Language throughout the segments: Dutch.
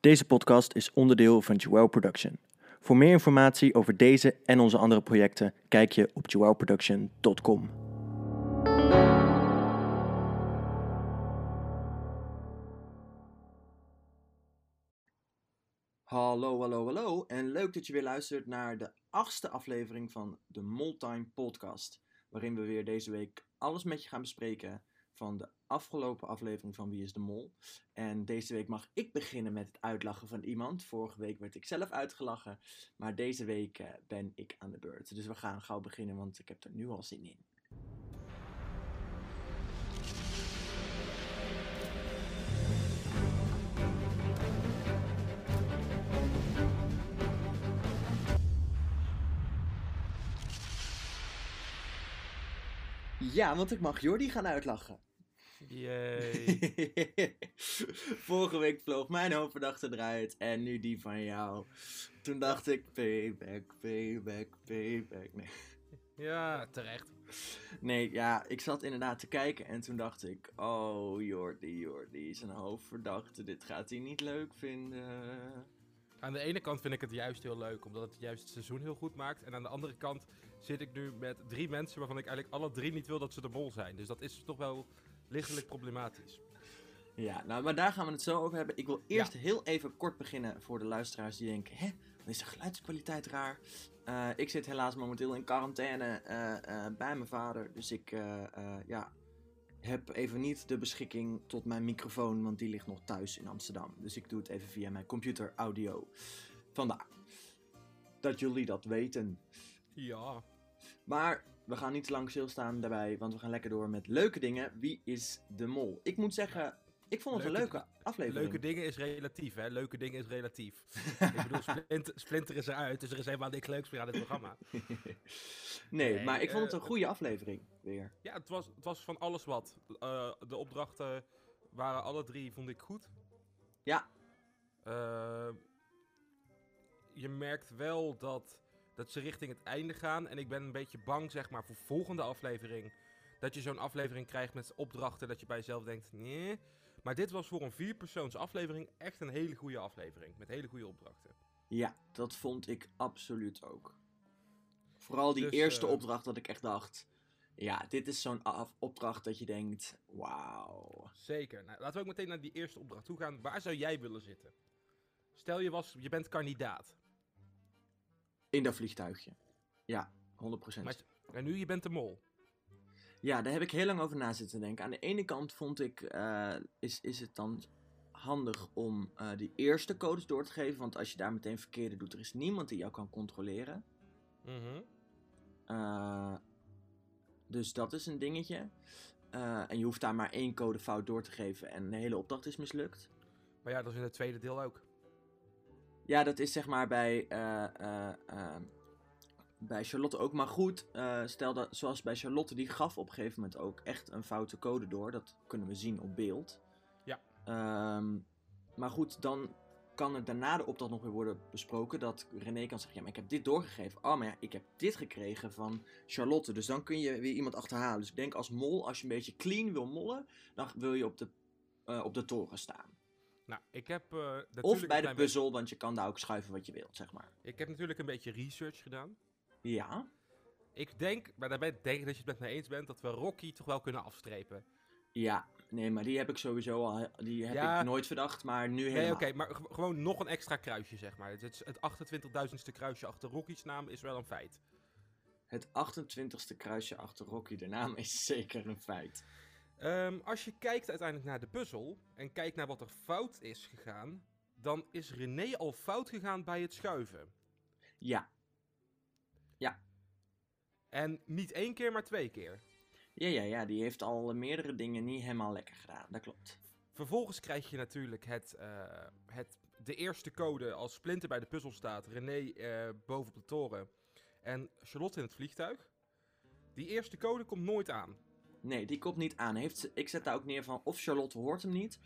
Deze podcast is onderdeel van Joel Production. Voor meer informatie over deze en onze andere projecten kijk je op joelproduction.com. Hallo, hallo, hallo en leuk dat je weer luistert naar de achtste aflevering van de Moltime Podcast. Waarin we weer deze week alles met je gaan bespreken van de afgelopen aflevering van Wie is de Mol. En deze week mag ik beginnen met het uitlachen van iemand. Vorige week werd ik zelf uitgelachen, maar deze week eh, ben ik aan de beurt. Dus we gaan gauw beginnen, want ik heb er nu al zin in. Ja, want ik mag Jordi gaan uitlachen. Yay. Vorige week vloog mijn hoofdverdachte eruit en nu die van jou. Toen dacht ik, payback, payback, payback. Nee. Ja, terecht. nee, ja, ik zat inderdaad te kijken en toen dacht ik, oh Jordi, Jordi is een hoofdverdachte, dit gaat hij niet leuk vinden. Aan de ene kant vind ik het juist heel leuk, omdat het juist het seizoen heel goed maakt. En aan de andere kant zit ik nu met drie mensen waarvan ik eigenlijk alle drie niet wil dat ze de mol zijn. Dus dat is toch wel lichtelijk problematisch. Ja, nou, maar daar gaan we het zo over hebben. Ik wil eerst heel even kort beginnen voor de luisteraars die denken, hè, dan is de geluidskwaliteit raar. Eh, ik zit helaas momenteel in quarantaine eh, eh, bij mijn vader, dus ik ja, heb even niet de beschikking tot mijn microfoon, want die ligt nog thuis in Amsterdam. Dus ik doe het even via mijn computer audio. Vandaar dat jullie dat weten. Ja. Maar we gaan niet te lang stilstaan daarbij, want we gaan lekker door met leuke dingen. Wie is de mol? Ik moet zeggen, ik vond het een Leuke- aflevering. Leuke dingen is relatief, hè? Leuke dingen is relatief. ik bedoel, Splinter, Splinter is eruit, dus er is helemaal niks leuks meer aan dit programma. nee, Nee, maar ik vond het eh, een goede aflevering weer. Ja, het was, het was van alles wat. Eh, de opdrachten waren alle drie, vond ik goed. Ja. Eh, je merkt wel dat, dat ze richting het einde gaan. En ik ben een beetje bang, zeg maar, voor volgende aflevering. Dat je zo'n aflevering krijgt met opdrachten dat je bij jezelf denkt, nee. Maar dit was voor een vierpersoons aflevering echt een hele goede aflevering. Met hele goede opdrachten. Ja, dat vond ik absoluut ook. Vooral die Dus, eerste eh, opdracht dat ik echt dacht... Ja, dit is zo'n opdracht dat je denkt... Wauw. Zeker. Nou, laten we ook meteen naar die eerste opdracht toe gaan. Waar zou jij willen zitten? Stel je, was, je bent kandidaat. In dat vliegtuigje. Ja, 100%. Maar, en nu je bent de mol. Ja, daar heb ik heel lang over na zitten denken. Aan de ene kant vond ik, eh, is, is het dan handig om eh, die eerste codes door te geven. Want als je daar meteen verkeerde doet, er is niemand die jou kan controleren. Mhm. Eh, dus dat is een dingetje. En je hoeft daar maar één codefout door te geven en de hele opdracht is mislukt. Maar ja, dat is in het tweede deel ook. Ja, dat is zeg maar bij, eh, eh, eh, bij Charlotte ook. Maar goed, eh, stel dat, zoals bij Charlotte, die gaf op een gegeven moment ook echt een foute code door. Dat kunnen we zien op beeld. Ja. Ehm, maar goed, dan kan er daarna de opdracht nog weer worden besproken. Dat René kan zeggen, ja, maar ik heb dit doorgegeven. Oh, maar ja, ik heb dit gekregen van Charlotte. Dus dan kun je weer iemand achterhalen. Dus ik denk als mol, als je een beetje clean wil mollen, dan wil je op de, op de toren staan. Nou, ik heb, eh, Of bij de puzzel, want je kan daar ook schuiven wat je wilt, zeg maar. ik heb natuurlijk een beetje research gedaan. Ja. Ik denk, maar daarbij denk ik dat je het met me eens bent, dat we Rocky toch wel kunnen afstrepen. Ja, nee, maar die heb ik sowieso al. Die heb Ja. ik nooit verdacht, maar nu helemaal. Nee, oké, maar gewoon nog een extra kruisje, zeg maar. Het, het 28.000ste kruisje achter Rocky's naam is wel een feit. Het 28ste kruisje achter Rocky, de naam is zeker een feit. Ehm, als je kijkt uiteindelijk naar de puzzel en kijkt naar wat er fout is gegaan, dan is René al fout gegaan bij het schuiven. Ja, En niet één keer, maar twee keer. ja, ja, ja, die heeft al meerdere dingen niet helemaal lekker gedaan, dat klopt. Vervolgens krijg je natuurlijk het, eh, het, de eerste code als Splinter bij de puzzel staat, René eh, boven op de toren en Charlotte in het vliegtuig. Die eerste code komt nooit aan. Nee, die komt niet aan. Heeft ik zet daar ook neer van of Charlotte hoort hem niet,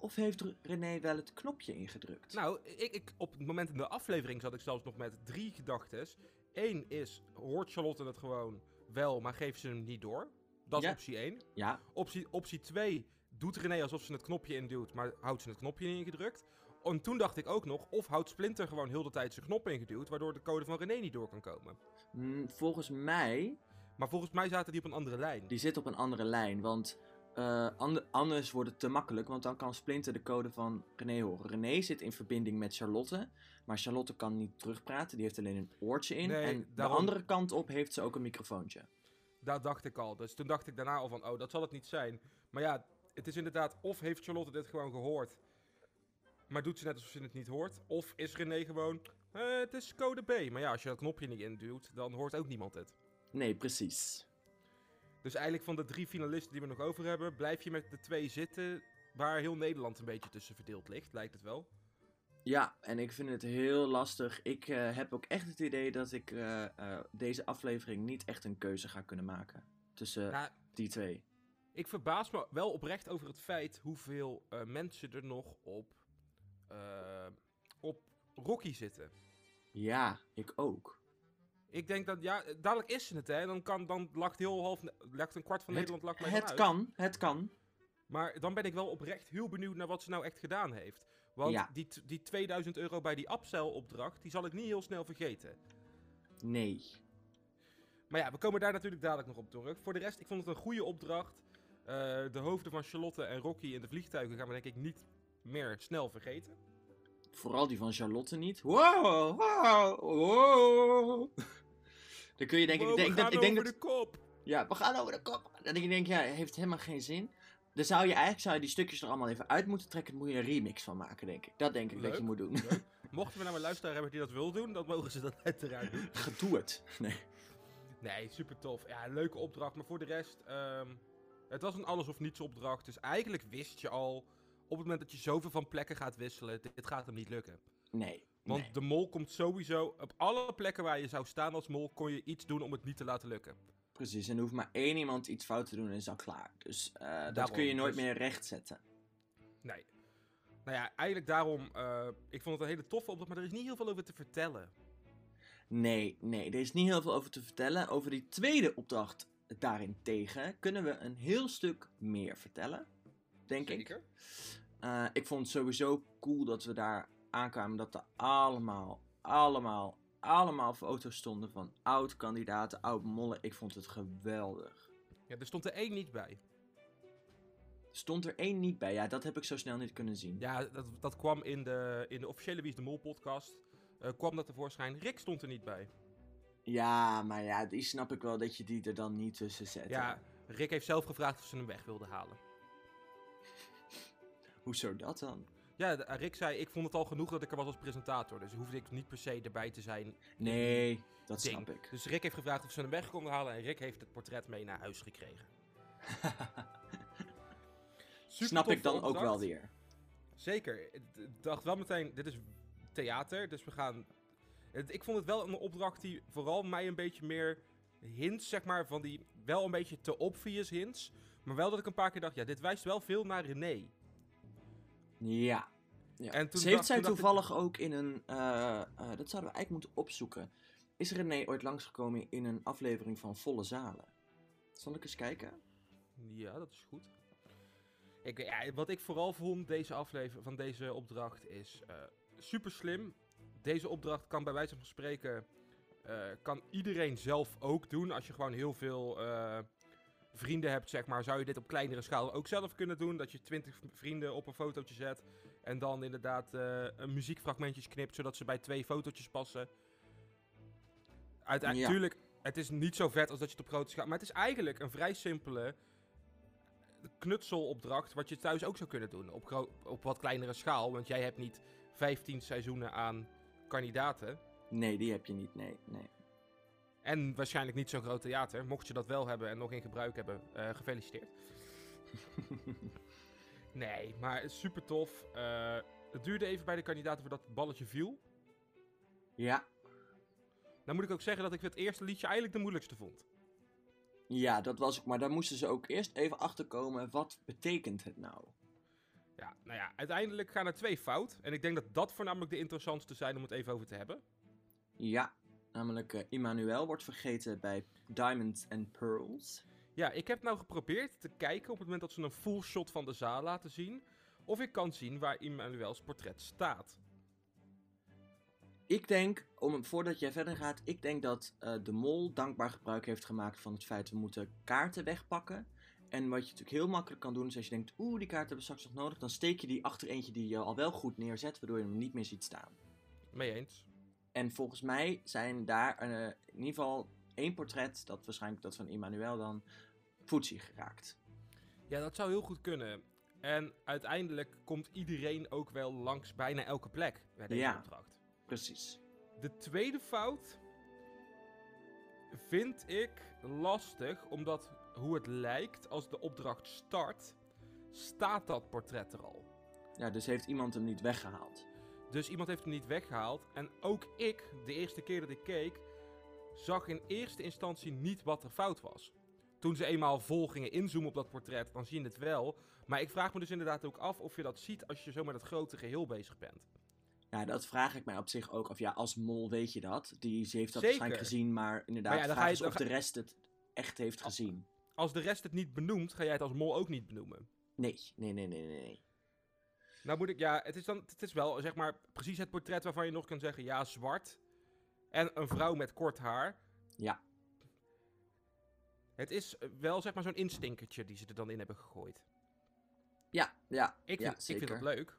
of heeft René wel het knopje ingedrukt? Nou, ik, ik, op het moment in de aflevering zat ik zelfs nog met drie gedachten. Eén is, hoort Charlotte het gewoon wel, maar geeft ze hem niet door? Dat is Ja. optie 1. Ja, Optie, optie 2, doet René alsof ze het knopje induwt, maar houdt ze het knopje niet ingedrukt? en toen dacht ik ook nog, of houdt Splinter gewoon heel de tijd zijn knop ingeduwd, waardoor de code van René niet door kan komen. Mm, volgens mij, Maar volgens mij zaten die op een andere lijn. die zit op een andere lijn. Want eh, ande- anders wordt het te makkelijk. Want dan kan Splinter de code van René horen. René zit in verbinding met Charlotte. Maar Charlotte kan niet terugpraten. Die heeft alleen een oortje in. Nee, en daarom- de andere kant op heeft ze ook een microfoontje. Dat dacht ik al. Dus toen dacht ik daarna al van, oh, dat zal het niet zijn. Maar ja, het is inderdaad, of heeft Charlotte dit gewoon gehoord, maar doet ze net alsof ze het niet hoort. Of is René gewoon, eh, het is code B. Maar ja, als je dat knopje niet induwt, dan hoort ook niemand het. Nee, precies. Dus eigenlijk van de drie finalisten die we nog over hebben, blijf je met de twee zitten waar heel Nederland een beetje tussen verdeeld ligt, lijkt het wel. Ja, en ik vind het heel lastig. Ik eh, heb ook echt het idee dat ik eh, eh, deze aflevering niet echt een keuze ga kunnen maken. Tussen Nou, die twee. ik verbaas me wel oprecht over het feit hoeveel mensen er nog op, op Rocky zitten. Ja, ik ook. Ik denk dat, ja, dadelijk is ze het, hè. Dan, kan, dan lakt heel half, lakt een kwart van Het- Nederland lakt mij Het vanuit. kan, het kan. Maar dan ben ik wel oprecht heel benieuwd naar wat ze nou echt gedaan heeft. Want Ja. die, die 2000 euro bij die upsell-opdracht, die zal ik niet heel snel vergeten. Nee. Maar ja, we komen daar natuurlijk dadelijk nog op terug. Voor de rest, ik vond het een goede opdracht. Eh, de hoofden van Charlotte en Rocky in de vliegtuigen gaan we denk ik niet meer snel vergeten. Vooral die van Charlotte niet. Wow, wow, wow. Dan kun je denk ik... Wow, denk, we gaan ik denk over dat, de kop. Ja, we gaan over de kop. En ik denk, ja, heeft helemaal geen zin. Dan zou je eigenlijk zou je die stukjes er allemaal even uit moeten trekken. Dan moet je een remix van maken, denk ik. Dat denk ik dat je moet doen. Leuk. Mochten we nou een luisteraar hebben die dat wil doen, dan mogen ze dat uiteraard doen. Doe het. Nee. Nee, super tof. Ja, leuke opdracht. Maar voor de rest, ehm, het was een alles of niets opdracht. Dus eigenlijk wist je al, op het moment dat je zoveel van plekken gaat wisselen, dit, gaat hem niet lukken. Nee. Want nee. de mol komt sowieso, op alle plekken waar je zou staan als mol, kon je iets doen om het niet te laten lukken. Precies. En er hoeft maar één iemand iets fout te doen en is al klaar. Dus eh, dat kun je nooit dus- meer rechtzetten. Nee. Nou ja, eigenlijk daarom, eh, ik vond het een hele toffe opdracht, maar er is niet heel veel over te vertellen. Nee, nee, er is niet heel veel over te vertellen. Over die tweede opdracht daarentegen kunnen we een heel stuk meer vertellen. Denk ik. Eh, ik vond het sowieso cool dat we daar aankwamen dat er allemaal, allemaal, allemaal foto's stonden van oud-kandidaten, oud-mollen. Ik vond het geweldig. Ja, er stond er één niet bij. Stond er één niet bij? Ja, dat heb ik zo snel niet kunnen zien. Ja, dat, dat kwam in de, in de officiële Wie is de Mol podcast. eh, kwam dat tevoorschijn. Rick stond er niet bij. Ja, maar ja, die snap ik wel dat je die er dan niet tussen zet. Ja, Rick heeft zelf gevraagd of ze hem weg wilden halen. Hoezo dat dan? Ja, Rick zei, ik vond het al genoeg dat ik er was als presentator. Dus hoefde ik niet per se erbij te zijn. Nee, dat Ding. snap ik. Dus Rick heeft gevraagd of ze hem weg konden halen. En Rick heeft het portret mee naar huis gekregen. Snap ik dan ook wel weer. Zeker. Ik dacht wel meteen, dit is theater, dus we gaan... Ik vond het wel een opdracht die vooral mij een beetje meer hints, zeg maar, van die wel een beetje te obvious hints. Maar wel dat ik een paar keer dacht, ja, dit wijst wel veel naar René. Ja. ja. En toen Ze heeft dacht- zij toen dacht ik- toevallig ook in een. eh, eh, dat zouden we eigenlijk moeten opzoeken. Is René ooit langsgekomen in een aflevering van Volle Zalen? Zal ik eens kijken? Ja, dat is goed. Ik, ja, wat ik vooral vond deze aflevering van deze opdracht is eh, super slim. Deze opdracht kan bij wijze van spreken eh, kan iedereen zelf ook doen. Als je gewoon heel veel eh, vrienden hebt, zeg maar, zou je dit op kleinere schaal ook zelf kunnen doen. Dat je 20 v- vrienden op een fotootje zet en dan inderdaad eh, een muziekfragmentjes knipt, zodat ze bij twee fotootjes passen. Uiteindelijk, Ja. tuurlijk, het is niet zo vet als dat je het op grote schaal... Maar het is eigenlijk een vrij simpele knutselopdracht... wat je thuis ook zou kunnen doen. Op, op wat kleinere schaal. Want jij hebt niet 15 seizoenen aan kandidaten. Nee, die heb je niet. Nee, nee. En waarschijnlijk niet zo'n groot theater. Mocht je dat wel hebben en nog in gebruik hebben, eh, gefeliciteerd. Nee, maar super tof. Eh, het duurde even bij de kandidaten voordat het balletje viel. Ja. Dan moet ik ook zeggen dat ik het eerste liedje eigenlijk de moeilijkste vond. Ja, dat was ook. Maar daar moesten ze ook eerst even achterkomen. Wat betekent het nou? Ja, nou ja, uiteindelijk gaan er twee fout. En ik denk dat dat voornamelijk de interessantste zijn om het even over te hebben. Ja. Namelijk, eh Immanuel wordt vergeten bij Diamonds and Pearls. Ja, ik heb nou geprobeerd te kijken op het moment dat ze een full shot van de zaal laten zien. Of ik kan zien waar Immanuels portret staat. Ik denk, om, voordat jij verder gaat, ik denk dat eh, de mol dankbaar gebruik heeft gemaakt van het feit we moeten kaarten wegpakken. En wat je natuurlijk heel makkelijk kan doen, is als je denkt, oeh, die kaart hebben we straks nog nodig, dan steek je die achter eentje die je al wel goed neerzet, waardoor je hem niet meer ziet staan. Mee eens. En volgens mij zijn daar eh, in ieder geval één portret, dat waarschijnlijk dat van Immanuel dan, voetsie geraakt. Ja, dat zou heel goed kunnen. En uiteindelijk komt iedereen ook wel langs bijna elke plek bij deze Ja. opdracht. Precies. De tweede fout vind ik lastig, omdat hoe het lijkt als de opdracht start, staat dat portret er al. Ja, dus heeft iemand hem niet weggehaald. Dus iemand heeft hem niet weggehaald. En ook ik, de eerste keer dat ik keek, zag in eerste instantie niet wat er fout was. Toen ze eenmaal vol gingen inzoomen op dat portret, dan zie je het wel. Maar ik vraag me dus inderdaad ook af of je dat ziet als je zo met het grote geheel bezig bent. Ja, dat vraag ik mij op zich ook af. Ja, als mol weet je dat. Die ze heeft dat Zeker. waarschijnlijk gezien, maar inderdaad, Maar ja, vraag is of ga- de rest het echt heeft gezien. Als de rest het niet benoemt, ga jij het als mol ook niet benoemen. Nee, nee, nee, nee, nee. Nou moet ik, ja, het is dan, het is wel zeg maar precies het portret waarvan je nog kan zeggen, ja, zwart. En een vrouw met kort haar. Ja. Het is wel zeg maar zo'n instinkertje die ze er dan in hebben gegooid. Ja, ja, Ik ja, vind, ik vind dat leuk.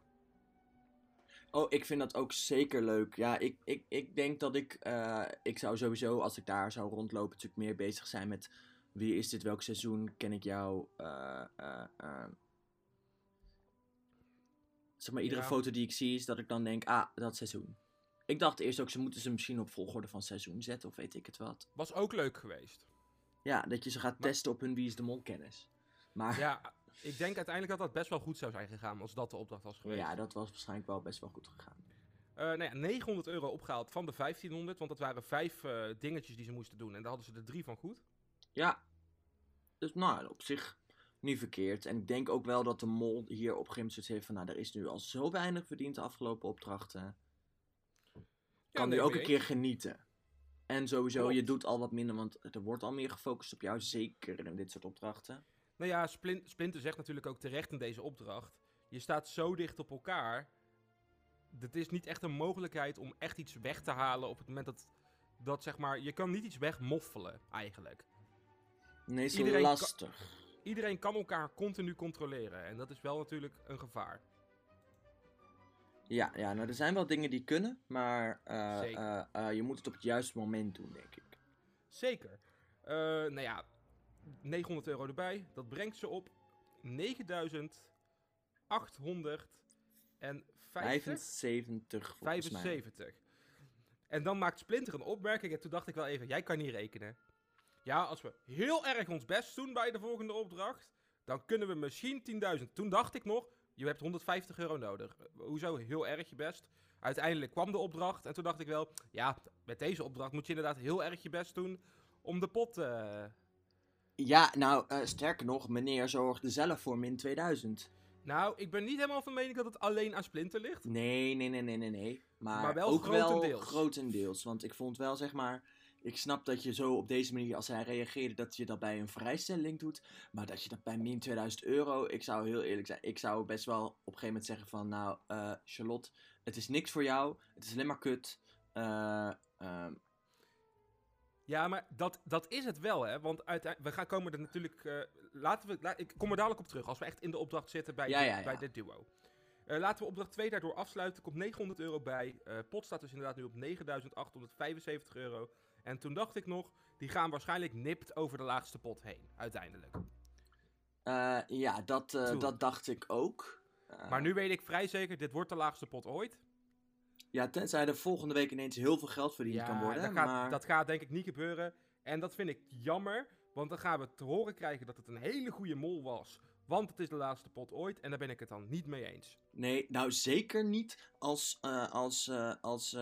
Oh, ik vind dat ook zeker leuk. Ja, ik, ik, ik denk dat ik... eh, ik zou sowieso, als ik daar zou rondlopen, natuurlijk meer bezig zijn met... Wie is dit? Welk seizoen? Ken ik jou? eh, eh. Zeg maar, iedere Ja. foto die ik zie is dat ik dan denk... Ah, dat seizoen. Ik dacht eerst ook, ze moeten ze misschien op volgorde van seizoen zetten. Of weet ik het wat. Was ook leuk geweest. Ja, dat je ze gaat Maar- testen op hun Wie is de Mol kennis. Maar Ja, ik denk uiteindelijk dat dat best wel goed zou zijn gegaan als dat de opdracht was geweest. ja, dat was waarschijnlijk wel best wel goed gegaan. Eh, nou ja, 900 euro opgehaald van de 1500, want dat waren vijf eh, dingetjes die ze moesten doen. En daar hadden ze er drie van goed. Ja. Dus nou, op zich niet verkeerd. En ik denk ook wel dat de mol hier op Grimswitz heeft van... Nou, er is nu al zo weinig verdiend de afgelopen opdrachten. Kan nee, nu ook een keer genieten. En sowieso, je doet al wat minder, want er wordt al meer gefocust op jou. Zeker in dit soort opdrachten. Nou ja, Splin- Splinter zegt natuurlijk ook terecht in deze opdracht. Je staat zo dicht op elkaar. Het is niet echt een mogelijkheid om echt iets weg te halen op het moment dat, dat zeg maar, je kan niet iets wegmoffelen eigenlijk. Nee, zo Iedereen kan- lastig. Iedereen kan elkaar continu controleren en dat is wel natuurlijk een gevaar. Ja, ja, nou er zijn wel dingen die kunnen, maar eh, eh, eh, je moet het op het juiste moment doen, denk ik. Zeker. Nou ja, 900 euro erbij, dat brengt ze op 9850. 75 volgens mij. 75. En dan maakt Splinter een opmerking en toen dacht ik wel even, jij kan niet rekenen. Ja, als we heel erg ons best doen bij de volgende opdracht, dan kunnen we misschien 10.000. Toen dacht ik nog, je hebt 150 euro nodig. Eh, Hoezo heel erg je best? Uiteindelijk kwam de opdracht en toen dacht ik wel, ja, met deze opdracht moet je inderdaad heel erg je best doen om de pot... eh, Ja, nou, eh, sterker nog, meneer zorgde zelf voor min 2000. Nou, ik ben niet helemaal van mening dat het alleen aan Splinter ligt. Nee, nee, nee, nee, nee, nee. Maar, Maar wel ook wel grotendeels. grotendeels. Want ik vond wel, zeg maar... Ik snap dat je zo op deze manier, als hij reageerde, dat je dat bij een vrijstelling doet. Maar dat je dat bij min 2000 euro... Ik zou heel eerlijk zijn, ik zou best wel op een gegeven moment zeggen van... Nou, eh, Charlotte, het is niks voor jou. Het is alleen maar kut. Eh, ehm, Ja, maar dat, dat is het wel, hè? Want uiteindelijk, we gaan komen er natuurlijk. eh, laten we, la- ik kom er dadelijk op terug als we echt in de opdracht zitten bij, Ja, de- ja, ja. bij dit duo. Laten we opdracht 2 daardoor afsluiten. Komt 900 euro bij. Pot staat dus inderdaad nu op 9875 euro. En toen dacht ik nog, die gaan waarschijnlijk nipt over de laagste pot heen, uiteindelijk. eh, ja, dat, eh, dat dacht ik ook. Eh, Maar nu weet ik vrij zeker, dit wordt de laagste pot ooit. Ja, tenzij er volgende week ineens heel veel geld verdiend kan worden. dat, gaat, maar... dat gaat denk ik niet gebeuren. En dat vind ik jammer, want dan gaan we te horen krijgen dat het een hele goede mol was. Want het is de laatste pot ooit en daar ben ik het dan niet mee eens. Nee, nou zeker niet als, als, als,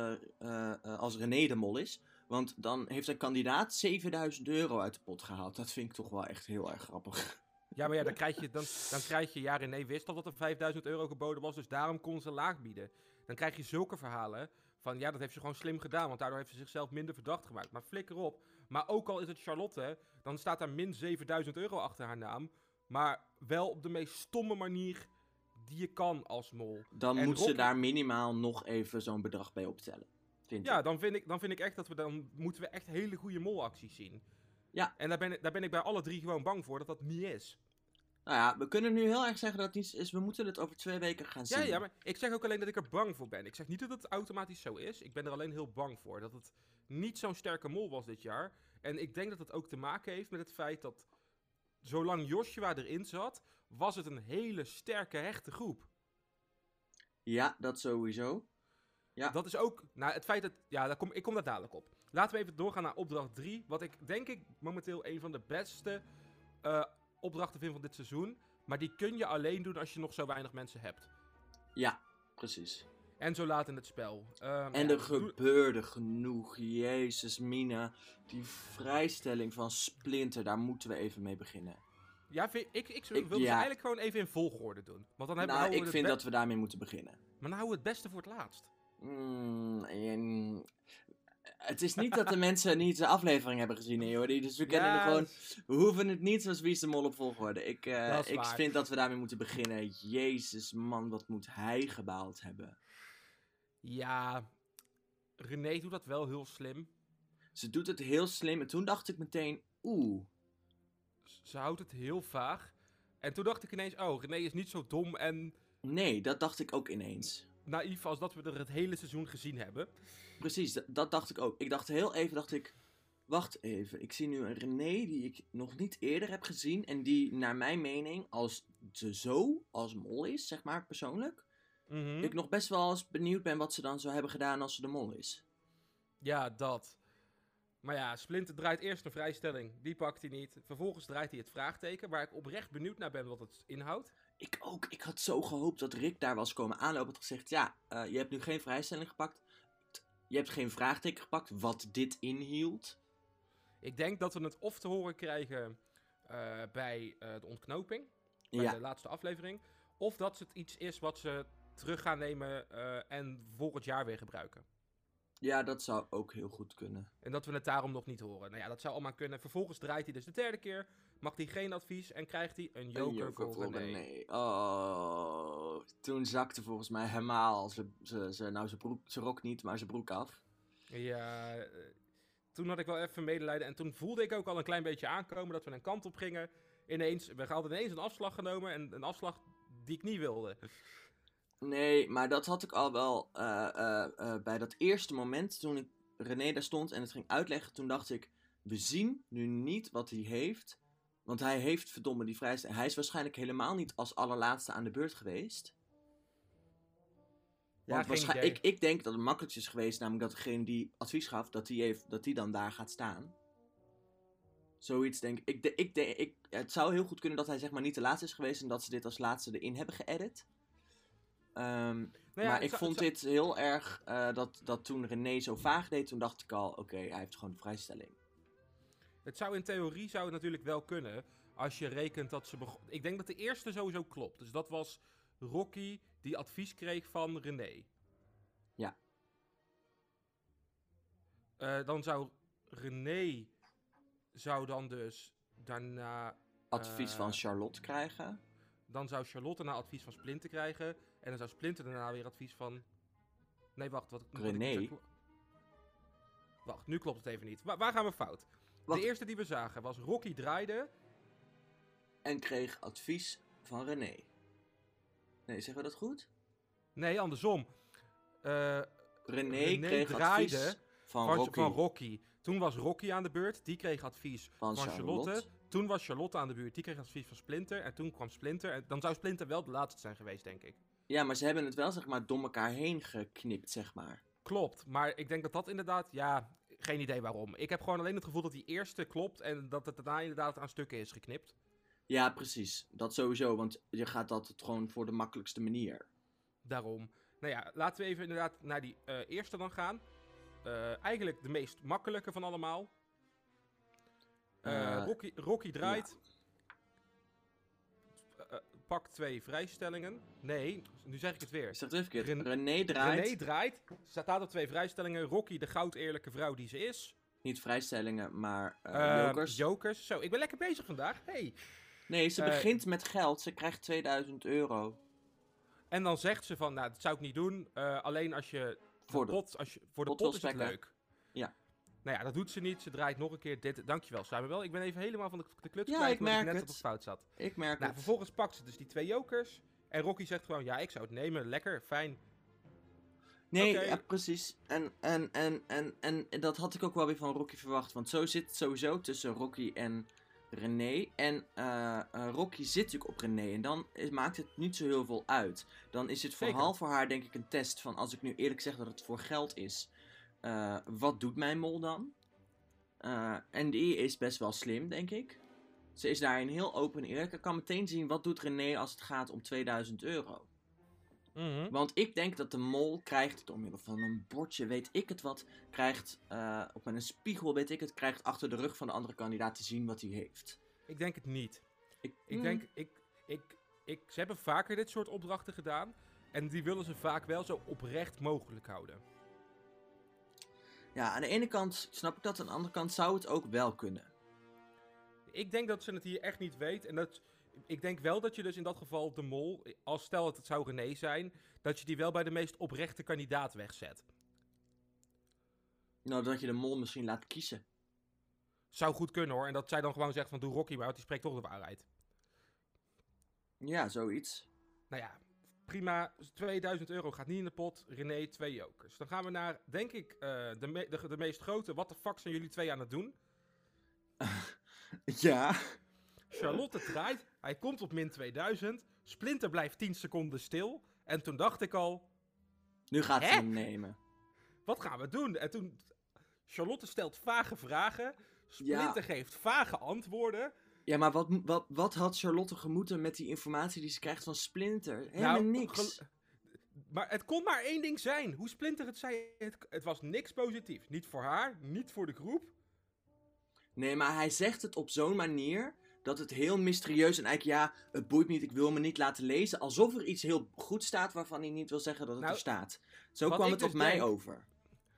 als René de Mol is. Want dan heeft een kandidaat 7000 euro uit de pot gehaald. Dat vind ik toch wel echt heel erg grappig. Ja, maar ja, dan krijg je, dan, dan krijg je ja, René wist al dat er 5000 euro geboden was, dus daarom kon ze laag bieden. Dan krijg je zulke verhalen van, ja, dat heeft ze gewoon slim gedaan, want daardoor heeft ze zichzelf minder verdacht gemaakt. Maar flikker op. Maar ook al is het Charlotte, dan staat daar min 7000 euro achter haar naam. Maar wel op de meest stomme manier die je kan als mol. Dan En moet ze daar minimaal nog even zo'n bedrag bij optellen. Vind Ja, ik. dan vind, ik, dan vind ik echt dat we dan moeten we echt hele goede molacties zien. Ja. En daar ben, ik, daar ben ik bij alle drie gewoon bang voor dat dat niet is. Nou ja, we kunnen nu heel erg zeggen dat het niet is. We moeten het over twee weken gaan zien. Ja, ja, maar ik zeg ook alleen dat ik er bang voor ben. Ik zeg niet dat het automatisch zo is. Ik ben er alleen heel bang voor. Dat het niet zo'n sterke mol was dit jaar. En ik denk dat het ook te maken heeft met het feit dat zolang Joshua erin zat, was het een hele sterke hechte groep. Ja, dat sowieso. Ja. Dat is ook, nou het feit dat, ja daar kom, ik kom daar dadelijk op. Laten we even doorgaan naar opdracht 3. Wat ik denk ik momenteel een van de beste eh, opdrachten vind van dit seizoen. Maar die kun je alleen doen als je nog zo weinig mensen hebt. Ja, precies. En zo laat in het spel. Ehm, En er gebeurde genoeg. Jezus, Mina. Die vrijstelling van Splinter, daar moeten we even mee beginnen. Ja, ik, ik, Ik- wil ja. eigenlijk gewoon even in volgorde doen. Want dan hebben Nou, houden ik vind het dat we daarmee moeten beginnen. be- Maar we het beste voor het laatst. Mm, en... Het is niet dat de mensen niet de aflevering hebben gezien. Die- Dus we kennen Ja, er gewoon... We hoeven het niet zoals Wie is de Mol op volgorde. Ik, eh, ik waar. vind dat we daarmee moeten beginnen. Jezus, man, wat moet hij gebaald hebben. Ja, René doet dat wel heel slim. Ze doet het heel slim. En toen dacht ik meteen, oeh. Ze houdt het heel vaag. En toen dacht ik ineens, oh, René is niet zo dom en Nee, dat dacht ik ook ineens. Naïef als dat we er het hele seizoen gezien hebben. Precies, dat, dat dacht ik ook. Ik dacht heel even, dacht ik... Wacht even, ik zie nu een René die ik nog niet eerder heb gezien. En die, naar mijn mening, als ze zo als mol is, zeg maar, persoonlijk... Mhm. Ik nog best wel eens benieuwd ben wat ze dan zou hebben gedaan als ze de mol is. Ja, dat. Maar ja, Splinter draait eerst een vrijstelling. Die pakt hij niet. Vervolgens draait hij het vraagteken, waar ik oprecht benieuwd naar ben wat het inhoudt. Ik ook. Ik had zo gehoopt dat Rick daar was komen aanlopen. Had gezegd: Ja, eh, je hebt nu geen vrijstelling gepakt. Je hebt geen vraagteken gepakt. Wat dit inhield. Ik denk dat we het of te horen krijgen eh, bij eh, de ontknoping, bij Ja, de laatste aflevering. Of dat het iets is wat ze terug gaan nemen en volgend jaar weer gebruiken. ja, dat zou ook heel goed kunnen. En dat we het daarom nog niet horen. Nou ja, dat zou allemaal kunnen. Vervolgens draait hij dus de derde keer. Mag hij geen advies en krijgt hij een joker, Een joker voor René. René. Oh, toen zakte volgens mij helemaal ze, ze, ze, nou, zijn broek, zijn rok niet, maar zijn broek af. Ja, eh, toen had ik wel even medelijden. En toen voelde ik ook al een klein beetje aankomen dat we een kant op gingen. Ineens, we hadden ineens een afslag genomen. En een afslag die ik niet wilde. Nee, maar dat had ik al wel eh, eh, bij dat eerste moment toen ik René daar stond en het ging uitleggen. Toen dacht ik, we zien nu niet wat hij heeft. Want hij heeft verdomme die vrijstelling. Hij is waarschijnlijk helemaal niet als allerlaatste aan de beurt geweest. Ja, ik, ik denk dat het makkelijkst is geweest, namelijk dat degene die advies gaf, dat die, heeft, dat die dan daar gaat staan. Zoiets denk ik. Ik, de- ik, de- ik. Het zou heel goed kunnen dat hij zeg maar niet de laatste is geweest en dat ze dit als laatste erin hebben geëdit. Ehm, Nou ja, maar ik zou- vond zou- dit heel erg, eh, dat, dat toen René zo vaag deed, toen dacht ik al, oké, hij heeft gewoon de vrijstelling. Het zou in theorie zou het natuurlijk wel kunnen. Als je rekent dat ze begon. Ik denk dat de eerste sowieso klopt. Dus dat was Rocky die advies kreeg van René. Ja. Eh, dan zou René zou dan dus daarna. Advies Eh, van Charlotte krijgen. Dan zou Charlotte daarna advies van Splinter krijgen. En dan zou Splinter daarna weer advies van. Nee, wacht. Wat, wat ik René? zeg klo- Wacht, nu klopt het even niet. Wa- waar gaan we fout? Wacht. De eerste die we zagen was Rocky draaide. En kreeg advies van René. Nee, zeggen we dat goed? Nee, andersom. Eh, René, René kreeg draaide advies van, van, Rocky. van Rocky. Toen was Rocky aan de beurt. Die kreeg advies Van van, Charlotte. Charlotte. Toen was Charlotte aan de beurt. Die kreeg advies van Splinter. En toen kwam Splinter. En dan zou Splinter wel de laatste zijn geweest, denk ik. Ja, maar ze hebben het wel zeg maar door elkaar heen geknipt, zeg maar. Klopt. Maar ik denk dat dat inderdaad... Ja, geen idee waarom. Ik heb gewoon alleen het gevoel dat die eerste klopt. En dat het daarna inderdaad aan stukken is geknipt. Ja, precies. Dat sowieso, want je gaat dat het gewoon voor de makkelijkste manier. Daarom. Nou ja, laten we even inderdaad naar die eh, eerste dan gaan. Eh, eigenlijk de meest makkelijke van allemaal. Eh, Rocky, Rocky draait. Pak twee vrijstellingen. Nee, nu zeg ik het weer. Het even. Ren- René draait. René draait. Staat op twee vrijstellingen. Rocky, de goud eerlijke vrouw die ze is. Niet vrijstellingen, maar eh, Eh, jokers. Jokers. Zo, ik ben lekker bezig vandaag. Hey. nee, ze eh, begint met geld. Ze krijgt 2000 euro. En dan zegt ze van, nou, dat zou ik niet doen. alleen als je Voor de pot, als je, voor de pot is het leuk. Nou ja, dat doet ze niet. Ze draait nog een keer dit. Dankjewel, Samuel. Ik ben even helemaal van de, de kluts Ja, kwijt, ik net het. op het fout zat. Ik merk Nou, het. vervolgens pakt ze dus die twee jokers. En Rocky zegt gewoon, ja, ik zou het nemen. Lekker, fijn. Nee, ja, precies. En, en, en, en, en dat had ik ook wel weer van Rocky verwacht. Want zo zit het sowieso tussen Rocky en René. En eh, eh, Rocky zit natuurlijk op René. En dan is- maakt het niet zo heel veel uit. Dan is het Zeker. vooral voor haar denk ik een test van... Als ik nu eerlijk zeg dat het voor geld is... eh, wat doet mijn mol dan? Eh, en die is best wel slim, denk ik. Ze is daarin heel open en eerlijk. Ik kan meteen zien wat doet René als het gaat om 2000 euro. Mhm. Want ik denk dat de mol krijgt, door middel van een bordje, weet ik het wat, krijgt, eh op een spiegel, weet ik het, krijgt achter de rug van de andere kandidaat te zien wat hij heeft. Ik denk het niet. Ik, Ik mm, denk, ik, ik, ik, ze hebben vaker dit soort opdrachten gedaan. En die willen ze vaak wel zo oprecht mogelijk houden. Ja, aan de ene kant snap ik dat, aan de andere kant zou het ook wel kunnen. Ik denk dat ze het hier echt niet weet. En dat, ik denk wel dat je dus in dat geval de mol, als stel dat het zou René zijn, dat je die wel bij de meest oprechte kandidaat wegzet. Nou, dat je de mol misschien laat kiezen. Zou goed kunnen hoor. En dat zij dan gewoon zegt van doe Rocky maar, want die spreekt toch de waarheid. Ja, zoiets. Nou ja, prima. 2000 euro gaat niet in de pot. René, twee jokers. Dan gaan we naar, denk ik, eh, de, me- de, de meest grote. Wat de fuck zijn jullie twee aan het doen? Ja. Charlotte draait. Hij komt op min 2000. Splinter blijft 10 seconden stil. En toen dacht ik al, Nu gaat ze Hè? hem nemen. wat gaan we doen? En toen, Charlotte stelt vage vragen. Splinter geeft vage antwoorden. Ja, maar wat, wat, wat had Charlotte gemoeten met die informatie die ze krijgt van Splinter? Helemaal Nou, niks. Maar het kon maar één ding zijn. Hoe Splinter het zei, het, het was niks positiefs. Niet voor haar, niet voor de groep. Nee, maar hij zegt het op zo'n manier dat het heel mysterieus en eigenlijk ja, het boeit me niet, ik wil me niet laten lezen. Alsof er iets heel goed staat waarvan hij niet wil zeggen dat het Nou, er staat. Zo kwam het op dus mij denk- over.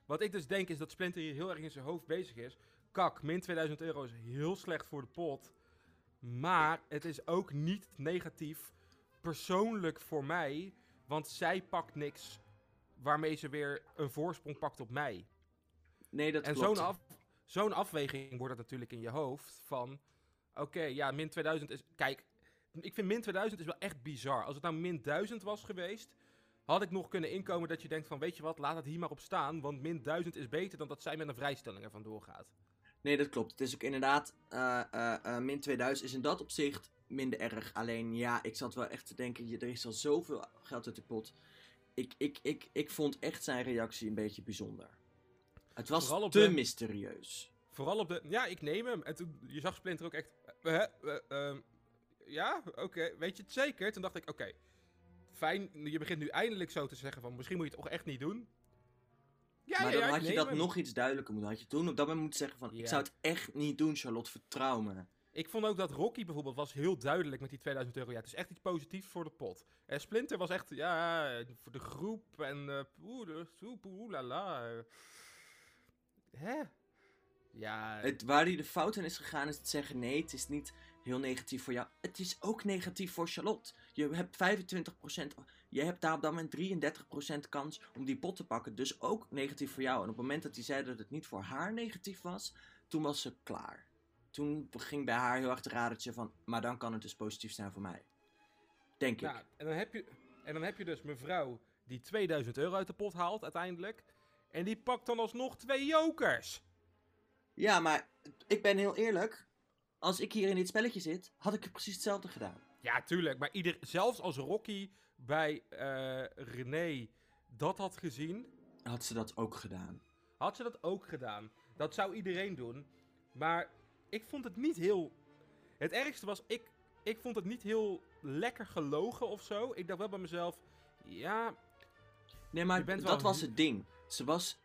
Wat ik dus denk is dat Splinter hier heel erg in zijn hoofd bezig is. Kak, min 2000 euro is heel slecht voor de pot. Maar het is ook niet negatief persoonlijk voor mij. Want zij pakt niks waarmee ze weer een voorsprong pakt op mij. Nee, dat en klopt. zo'n af, zo'n afweging wordt het natuurlijk in je hoofd van... Oké, ja, min 2000 is... Kijk, ik vind min 2000 is wel echt bizar. Als het nou min 1000 was geweest... Had ik nog kunnen inkomen dat je denkt van... Weet je wat, laat het hier maar op staan. Want min 1000 is beter dan dat zij met een vrijstelling ervan doorgaat. Nee, dat klopt. Het is ook inderdaad, eh, eh, eh, min 2000 is in dat opzicht minder erg. Alleen ja, ik zat wel echt te denken, je- er is al zoveel geld uit de pot. Ik, ik, ik, ik vond echt zijn reactie een beetje bijzonder. Het was te de- mysterieus. Vooral op de... Ja, ik neem hem. En toen je zag Splinter ook echt... eh, eh, ehm, ja, oké. Weet je het zeker? Toen dacht ik, oké. fijn, je begint nu eindelijk zo te zeggen van... Misschien moet je het toch echt niet doen. Ja, maar ja, dan had je dat nog iets duidelijker moeten. Had je toen op dat moment moeten zeggen van, ik zou het echt niet doen, Charlotte, vertrouw me. Ik vond ook dat Rocky bijvoorbeeld was heel duidelijk met die 2000 euro. Ja, het is echt iets positiefs voor de pot. En Splinter was echt, ja, voor de groep en eh oeh, la la. eh. Hè? Ja, Het, waar hij de fout in is gegaan is het zeggen, nee, het is niet heel negatief voor jou. Het is ook negatief voor Charlotte. Je hebt 25%, je hebt daar op dat moment 33% kans om die pot te pakken. Dus ook negatief voor jou. En op het moment dat hij zei dat het niet voor haar negatief was, toen was ze klaar. Toen ging bij haar heel erg het radertje van, maar dan kan het dus positief zijn voor mij. Denk ik. nou, en, dan heb je, en dan heb je dus mevrouw die 2000 euro uit de pot haalt uiteindelijk. En die pakt dan alsnog twee jokers. Ja, maar ik ben heel eerlijk. Als ik hier in dit spelletje zit, had ik precies hetzelfde gedaan. Ja, tuurlijk. Maar ieder, zelfs als Rocky bij eh René dat had gezien, Had ze dat ook gedaan. had ze dat ook gedaan. Dat zou iedereen doen. Maar ik vond het niet heel. Het ergste was, ik, ik vond het niet heel lekker gelogen of zo. Ik dacht wel bij mezelf, ja, Nee, maar dat wel was het ding. Ze was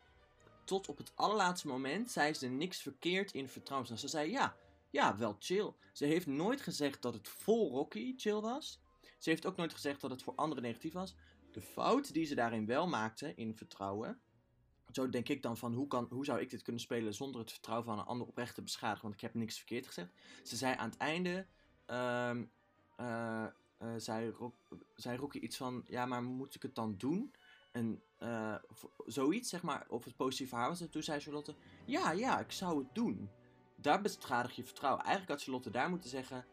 tot op het allerlaatste moment, zei ze niks verkeerd in vertrouwen. Ze zei ja, ja, wel chill. Ze heeft nooit gezegd dat het vol Rocky chill was. Ze heeft ook nooit gezegd dat het voor anderen negatief was. De fout die ze daarin wel maakte, in vertrouwen. Zo denk ik dan van, hoe, kan, hoe zou ik dit kunnen spelen zonder het vertrouwen van een ander oprecht te beschadigen? Want ik heb niks verkeerd gezegd. Ze zei aan het einde, ehm, eh, eh, zei, Rock, zei iets van, ja, maar moet ik het dan doen? En eh, zoiets, zeg maar, of het positief verhaal was. En toen zei Charlotte, ja, ja, ik zou het doen. Daar beschadig je vertrouwen. Eigenlijk had Charlotte daar moeten zeggen,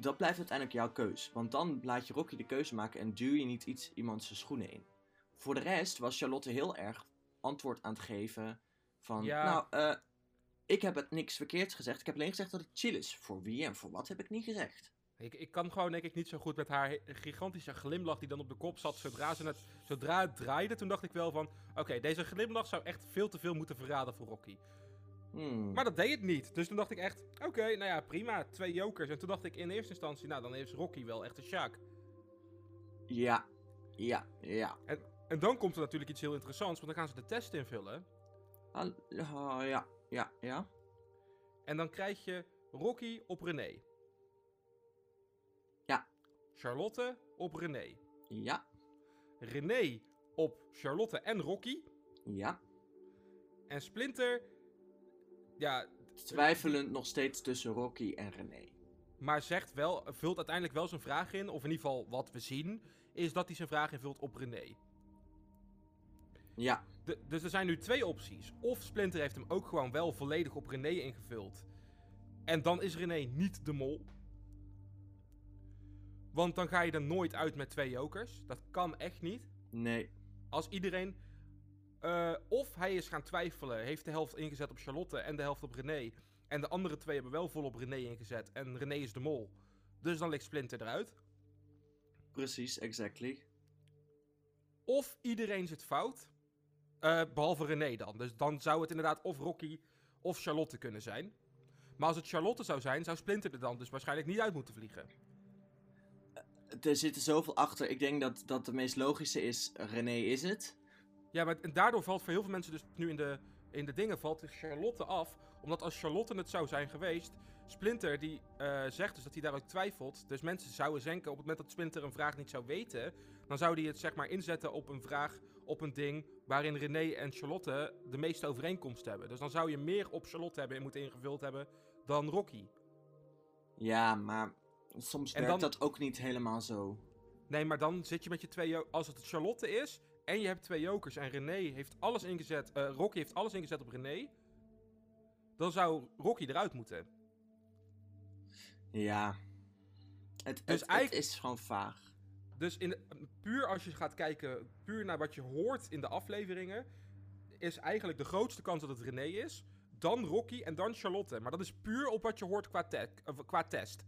dat blijft uiteindelijk jouw keus. Want dan laat je Rocky de keuze maken en duw je niet iets iemand zijn schoenen in. Voor de rest was Charlotte heel erg antwoord aan het geven van, Ja. nou, eh, ik heb het niks verkeerds gezegd. Ik heb alleen gezegd dat het chill is. Voor wie en voor wat heb ik niet gezegd. Ik, ik kan gewoon denk ik niet zo goed met haar he- gigantische glimlach die dan op de kop zat zodra, ze het, zodra het draaide. Toen dacht ik wel van, oké, deze glimlach zou echt veel te veel moeten verraden voor Rocky. Hmm. Maar dat deed het niet. Dus toen dacht ik echt, oké, nou ja, prima, twee jokers. En toen dacht ik in eerste instantie, nou dan is Rocky wel echt een Sjaak. Ja, ja, ja. En dan komt er natuurlijk iets heel interessants, want dan gaan ze de test invullen. Oh, ja, ja, ja. En dan krijg je Rocky op René. Ja. Charlotte op René. Ja, René op Charlotte en Rocky. ja. En Splinter, ja, Twijfelend nog steeds tussen Rocky en René. maar zegt wel, vult uiteindelijk wel zijn vraag in. Of in ieder geval wat we zien, is dat hij zijn vraag invult op René. Ja, De- dus er zijn nu twee opties. Of Splinter heeft hem ook gewoon wel volledig op René ingevuld. En dan is René niet de mol. Want dan ga je er nooit uit met twee jokers. Dat kan echt niet. nee. Als iedereen. Eh, of hij is gaan twijfelen, heeft de helft ingezet op Charlotte en de helft op René. En de andere twee hebben wel vol op René ingezet. En René is de mol. Dus dan ligt Splinter eruit. Precies, exactly. Of iedereen zit fout. eh, behalve René dan. Dus dan zou het inderdaad of Rocky of Charlotte kunnen zijn. Maar als het Charlotte zou zijn, zou Splinter er dan dus waarschijnlijk niet uit moeten vliegen. Er zit er zoveel achter. Ik denk dat, dat de meest logische is, René is het. Ja, maar en daardoor valt voor heel veel mensen dus nu in de, in de dingen valt Charlotte af. Omdat als Charlotte het zou zijn geweest, Splinter die eh, zegt dus dat hij daaruit twijfelt. Dus mensen zouden denken op het moment dat Splinter een vraag niet zou weten, dan zou hij het zeg maar inzetten op een vraag, op een ding waarin René en Charlotte de meeste overeenkomst hebben. Dus dan zou je meer op Charlotte hebben en moeten ingevuld hebben dan Rocky. Ja, maar soms werkt dan- dat ook niet helemaal zo. Nee, maar dan zit je met je twee... Als het Charlotte is en je hebt twee jokers en René heeft alles ingezet... eh, Rocky heeft alles ingezet op René... Dan zou Rocky eruit moeten. Ja. Het, Dus het, is gewoon vaag. Dus in, puur als je gaat kijken, puur naar wat je hoort in de afleveringen... Is eigenlijk de grootste kans dat het René is. Dan Rocky en dan Charlotte. Maar dat is puur op wat je hoort qua, te- eh, qua test.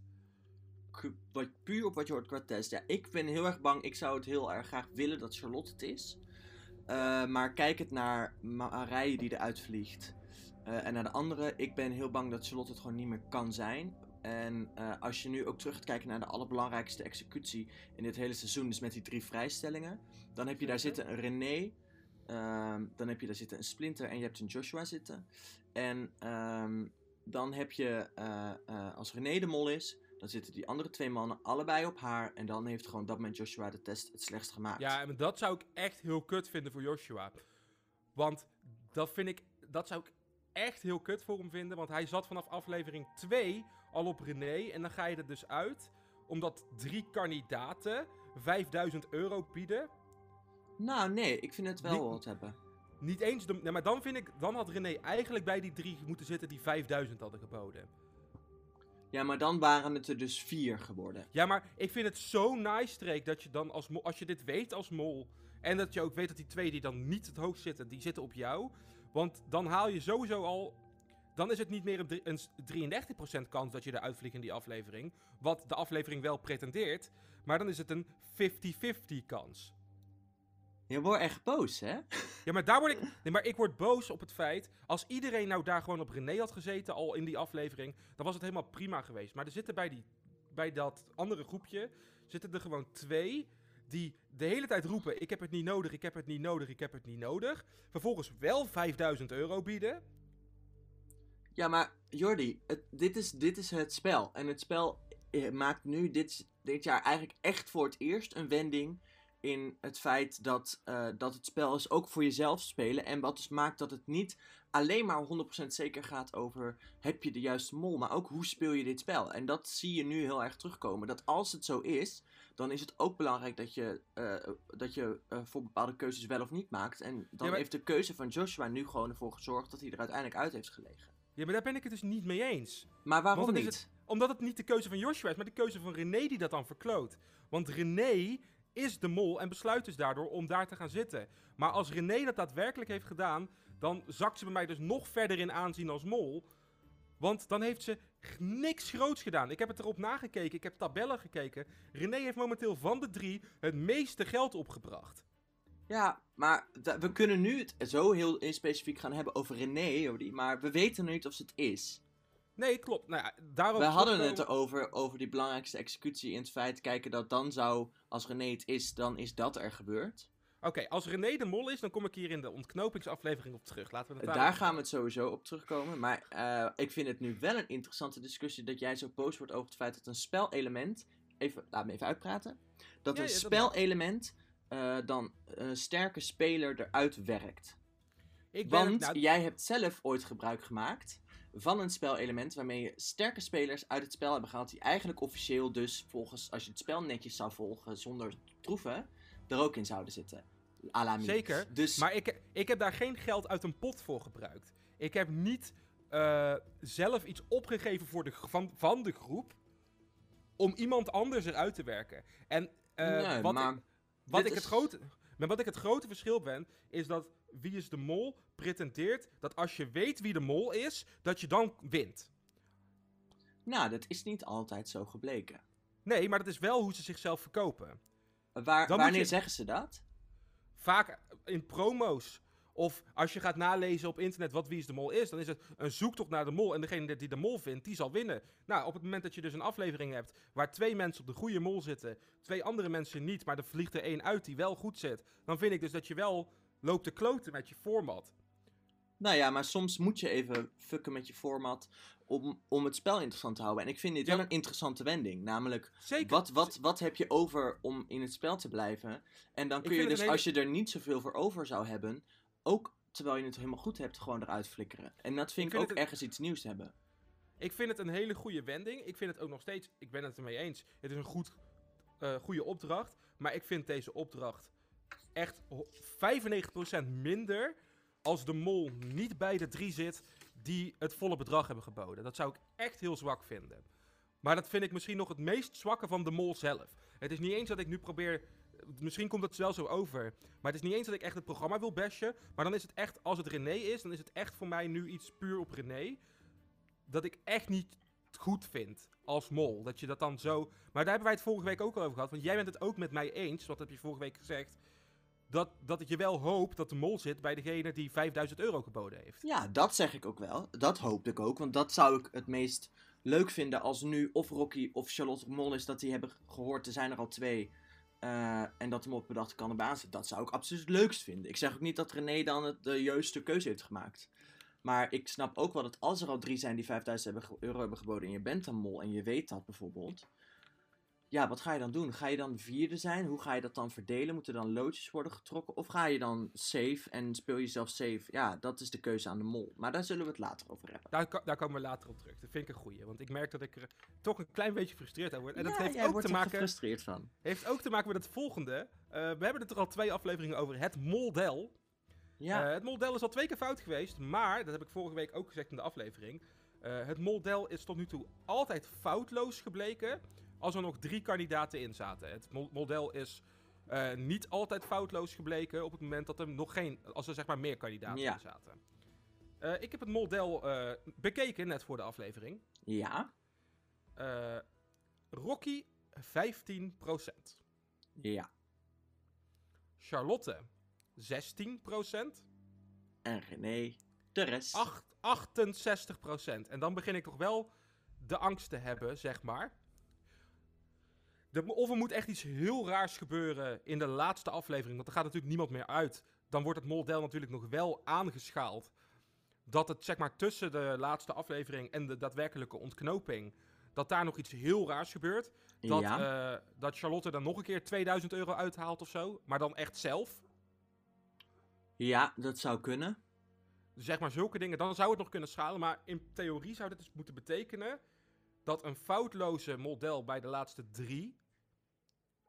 Wat, puur op wat je hoort qua test. Ja, ik ben heel erg bang. Ik zou het heel erg graag willen dat Charlotte het is. Eh, maar kijk het naar Marije die eruit vliegt. eh, en naar de andere. Ik ben heel bang dat Charlotte het gewoon niet meer kan zijn. En eh, als je nu ook terug gaat kijken naar de allerbelangrijkste executie in dit hele seizoen. Dus met die drie vrijstellingen. Dan heb je daar zitten een René. ehm, dan heb je daar zitten een Splinter. En je hebt een Joshua zitten. En ehm, dan heb je, als René de mol is, dan zitten die andere twee mannen allebei op haar. En dan heeft gewoon dat moment Joshua de test het slechtst gemaakt. Ja, en dat zou ik echt heel kut vinden voor Joshua. Want dat vind ik, dat zou ik echt heel kut voor hem vinden. Want hij zat vanaf aflevering 2 al op René. En dan ga je er dus uit, omdat drie kandidaten 5000 euro bieden. Nou, nee, ik vind het wel Niet- wat hebben. Niet eens, de, nee, maar dan vind ik, dan had René eigenlijk bij die drie moeten zitten die 5000 hadden geboden. Ja, maar dan waren het er dus vier geworden. Ja, maar ik vind het zo nice, Streek, dat je dan als mol, als je dit weet als mol, en dat je ook weet dat die twee die dan niet het hoogst zitten, die zitten op jou. Want dan haal je sowieso al, dan is het niet meer een, een s- 33% kans dat je eruit vliegt in die aflevering, wat de aflevering wel pretendeert, maar dan is het een 50-50 kans. Je wordt echt boos, hè? Ja, maar daar word ik. Nee, maar ik word boos op het feit. Als iedereen nou daar gewoon op René had gezeten, al in die aflevering. dan was het helemaal prima geweest. Maar er zitten bij, die, bij dat andere groepje. zitten er gewoon twee. die de hele tijd roepen: Ik heb het niet nodig, ik heb het niet nodig, ik heb het niet nodig. Vervolgens wel 5000 euro bieden. Ja, maar Jordi, het, dit, is, dit is het spel. En het spel eh, maakt nu dit, dit jaar eigenlijk echt voor het eerst een wending. In het feit dat, eh, dat het spel is ook voor jezelf spelen. En wat dus maakt dat het niet alleen maar 100% zeker gaat over heb je de juiste mol, maar ook hoe speel je dit spel. En dat zie je nu heel erg terugkomen. Dat als het zo is, dan is het ook belangrijk dat je, eh, dat je eh, voor bepaalde keuzes wel of niet maakt. En dan Ja, maar- heeft de keuze van Joshua nu gewoon ervoor gezorgd dat hij er uiteindelijk uit heeft gelegen. Ja, maar daar ben ik het dus niet mee eens. Maar waarom Want niet? Omdat het niet de keuze van Joshua is, maar de keuze van René die dat dan verkloot. Want René is de mol en besluit dus daardoor om daar te gaan zitten. Maar als René dat daadwerkelijk heeft gedaan, dan zakt ze bij mij dus nog verder in aanzien als mol. Want dan heeft ze niks groots gedaan. Ik heb het erop nagekeken, ik heb tabellen gekeken. René heeft momenteel van de drie het meeste geld opgebracht. Ja, maar we kunnen nu het zo heel specifiek gaan hebben over René, maar we weten niet of ze het is. Nee, klopt. Nou ja, We hadden het erover, over die belangrijkste executie in het feit kijken dat dan zou, als René het is, dan is dat er gebeurd. Oké, als René de mol is, dan kom ik hier in de ontknopingsaflevering op terug. Laten we het Daar gaan we het sowieso op terugkomen. Maar eh, ik vind het nu wel een interessante discussie dat jij zo boos wordt over het feit dat een spelelement. Even, laat me even uitpraten. Dat Ja, een ja, spelelement eh, dan een sterke speler eruit werkt. Ik Want nou, jij hebt zelf ooit gebruik gemaakt van een spelelement waarmee je sterke spelers uit het spel hebben gehaald. Die eigenlijk officieel dus volgens, als je het spel netjes zou volgen zonder troeven, er ook in zouden zitten. À la Mie. Zeker, Dus Maar ik, ik heb daar geen geld uit een pot voor gebruikt. Ik heb niet eh, zelf iets opgegeven voor de, van, van de groep om iemand anders eruit te werken. En eh, nee, wat, maar ik, wat, ik het grote, maar wat ik het grote verschil ben, is dat Wie is de Mol pretendeert dat als je weet wie de mol is, dat je dan wint. nou, dat is niet altijd zo gebleken. Nee, maar dat is wel hoe ze zichzelf verkopen. Waar, wanneer je- zeggen ze dat? Vaak in promo's. Of als je gaat nalezen op internet wat Wie is de Mol is, dan is het een zoektocht naar de mol. En degene die de mol vindt, die zal winnen. Nou, op het moment dat je dus een aflevering hebt waar twee mensen op de goede mol zitten, twee andere mensen niet, maar er vliegt er één uit die wel goed zit, dan vind ik dus dat je wel loopt te kloten met je format. Nou ja, maar soms moet je even fucken met je format om, om het spel interessant te houden. En ik vind dit Ja. wel een interessante wending. Namelijk, Zeker. wat, wat, wat heb je over om in het spel te blijven? En dan Ik kun je dus, als je er niet zoveel voor over zou hebben, ook terwijl je het helemaal goed hebt, gewoon eruit flikkeren. En dat vind ik, vind ook het ergens iets nieuws hebben. Ik vind het een hele goede wending. Ik vind het ook nog steeds, ik ben het ermee eens. Het is een goed, eh, goede opdracht. Maar ik vind deze opdracht echt ho- 95% minder als de mol niet bij de drie zit die het volle bedrag hebben geboden. Dat zou ik echt heel zwak vinden. Maar dat vind ik misschien nog het meest zwakke van de mol zelf. Het is niet eens dat ik nu probeer. Misschien komt het wel zo over. Maar het is niet eens dat ik echt het programma wil bashen. Maar dan is het echt, als het René is, dan is het echt voor mij nu iets puur op René. Dat ik echt niet goed vind als mol. Dat je dat dan zo. Maar daar hebben wij het vorige week ook al over gehad. Want jij bent het ook met mij eens. Wat heb je vorige week gezegd? Dat, dat je wel hoopt dat de mol zit bij degene die 5000 euro geboden heeft. Ja, dat zeg ik ook wel. Dat hoop ik ook. Want dat zou ik het meest leuk vinden als nu of Rocky of Charlotte Mol is dat die hebben gehoord. Er zijn er al twee. Eh, en dat hem op bedachte kan erbaan zit. Dat zou ik absoluut het leukst vinden. Ik zeg ook niet dat René dan het, de juiste keuze heeft gemaakt. Maar ik snap ook wel dat als er al drie zijn die 5000 hebben ge- euro hebben geboden en je bent een mol en je weet dat bijvoorbeeld. Ja, wat ga je dan doen? Ga je dan de vierde zijn? Hoe ga je dat dan verdelen? Moeten er dan loodjes worden getrokken? Of ga je dan safe en speel je zelf safe? Ja, dat is de keuze aan de mol. Maar daar zullen we het later over hebben. Daar, daar komen we later op terug. Dat vind ik een goeie. Want ik merk dat ik er toch een klein beetje gefrustreerd aan word. En dat Ja, heeft, jij ook wordt te maken, gefrustreerd van. heeft ook te maken met het volgende. Eh, we hebben het er al twee afleveringen over. Het moldel. Ja, Eh, het moldel is al twee keer fout geweest. Maar, dat heb ik vorige week ook gezegd in de aflevering. eh, het moldel is tot nu toe altijd foutloos gebleken. Als er nog drie kandidaten in zaten. Het moldel is eh, niet altijd foutloos gebleken. Op het moment dat er nog geen. Als er zeg maar meer kandidaten Ja. in zaten. Eh, ik heb het moldel eh, bekeken net voor de aflevering. ja, Rocky 15%. ja. Charlotte 16%. En René, de rest. Acht- 68%. En dan begin ik toch wel de angst te hebben, zeg maar. De, of er moet echt iets heel raars gebeuren in de laatste aflevering. Want er gaat natuurlijk niemand meer uit. Dan wordt het moldel natuurlijk nog wel aangeschaald. Dat het zeg maar tussen de laatste aflevering en de daadwerkelijke ontknoping. dat daar nog iets heel raars gebeurt. Dat, ja. eh, dat Charlotte dan nog een keer 2000 euro uithaalt of zo. Maar dan echt zelf. ja, dat zou kunnen. Zeg maar zulke dingen. Dan zou het nog kunnen schalen. Maar in theorie zou dit dus moeten betekenen. dat een foutloze model bij de laatste drie.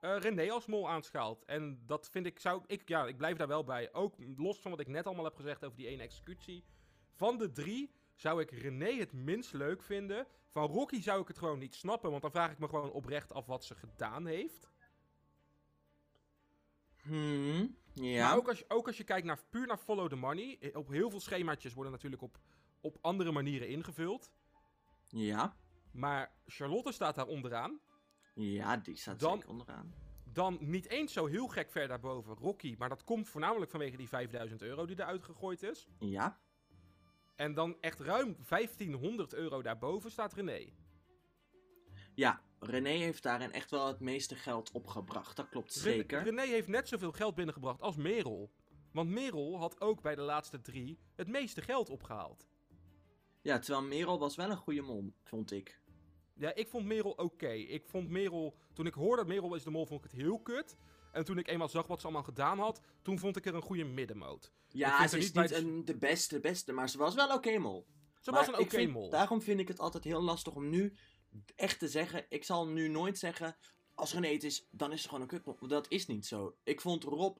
Eh, René als mol aanschaalt. En dat vind ik. Zou, ik, ja, ik blijf daar wel bij. Ook los van wat ik net allemaal heb gezegd over die ene executie. Van de drie zou ik René het minst leuk vinden. Van Rocky zou ik het gewoon niet snappen. Want dan vraag ik me gewoon oprecht af wat ze gedaan heeft. Hmm, ja. Maar ook als, je, ook als je kijkt naar, puur naar follow the money. eh, Op heel veel schemaatjes worden natuurlijk op, op andere manieren ingevuld. Ja. Maar Charlotte staat daar onderaan. Ja, die staat Dan- zeker onderaan. Dan niet eens zo heel gek ver daarboven Rocky. Maar dat komt voornamelijk vanwege die 5000 euro die eruit gegooid is. Ja. En dan echt ruim 1500 euro daarboven staat René. Ja, René heeft daarin echt wel het meeste geld opgebracht. Dat klopt zeker. René heeft net zoveel geld binnengebracht als Merel. Want Merel had ook bij de laatste drie het meeste geld opgehaald. Ja, terwijl Merel was wel een goede mol, vond ik. Ja, ik vond Merel oké. Ik vond Merel... Toen ik hoorde dat Merel is de mol, vond ik het heel kut. En toen ik eenmaal zag wat ze allemaal gedaan had, toen vond ik er een goede middenmoot. Ja, ze is niet bij een, de beste, beste, maar ze was wel oké mol. Ze Maar was een oké mol. Daarom vind ik het altijd heel lastig om nu echt te zeggen. Ik zal nu nooit zeggen. Als René het is, dan is ze gewoon een kutmol. Want Dat is niet zo. Ik vond Rob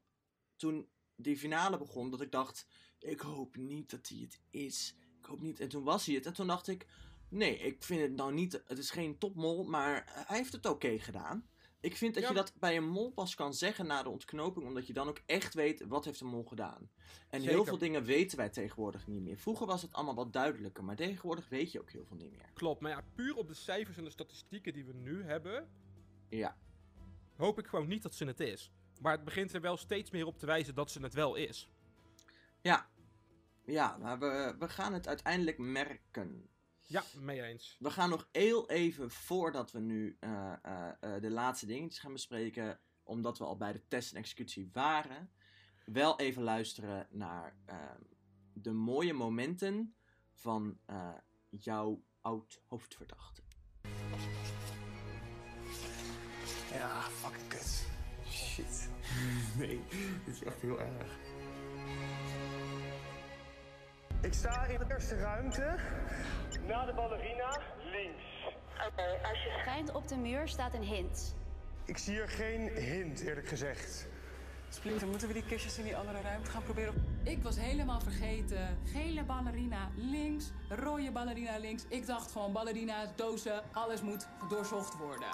toen die finale begon. Dat ik dacht. Ik hoop niet dat hij het is. Ik hoop niet. En toen was hij het. En toen dacht ik. Nee, ik vind het nou niet. Het is geen topmol. Maar hij heeft het oké gedaan. Ik vind dat Ja, je dat bij een mol pas kan zeggen na de ontknoping. Omdat je dan ook echt weet wat heeft een mol gedaan. En heel veel dingen weten wij tegenwoordig niet meer. Vroeger was het allemaal wat duidelijker. Maar tegenwoordig weet je ook heel veel niet meer. Klopt, maar ja, puur op de cijfers en de statistieken die we nu hebben, Ja. hoop ik gewoon niet dat ze het is. Maar het begint er wel steeds meer op te wijzen dat ze het wel is. Ja. Ja, maar we, we gaan het uiteindelijk merken. Ja, mee eens. We gaan nog heel even voordat we nu eh, eh, eh, de laatste dingetjes gaan bespreken. Omdat we al bij de test en executie waren. Wel even luisteren naar ehm, de mooie momenten van eh, jouw oud hoofdverdachte. Ja, fucking kut. Shit. Nee, dit is echt heel erg. Ik sta in de eerste ruimte. Na de ballerina links. Oké, als je schijnt op de muur staat een hint. Ik zie hier geen hint, eerlijk gezegd. Splinter, moeten we die kistjes in die andere ruimte gaan proberen? Ik was helemaal vergeten. Gele ballerina links, rode ballerina links. Ik dacht gewoon ballerina's, dozen, alles moet doorzocht worden.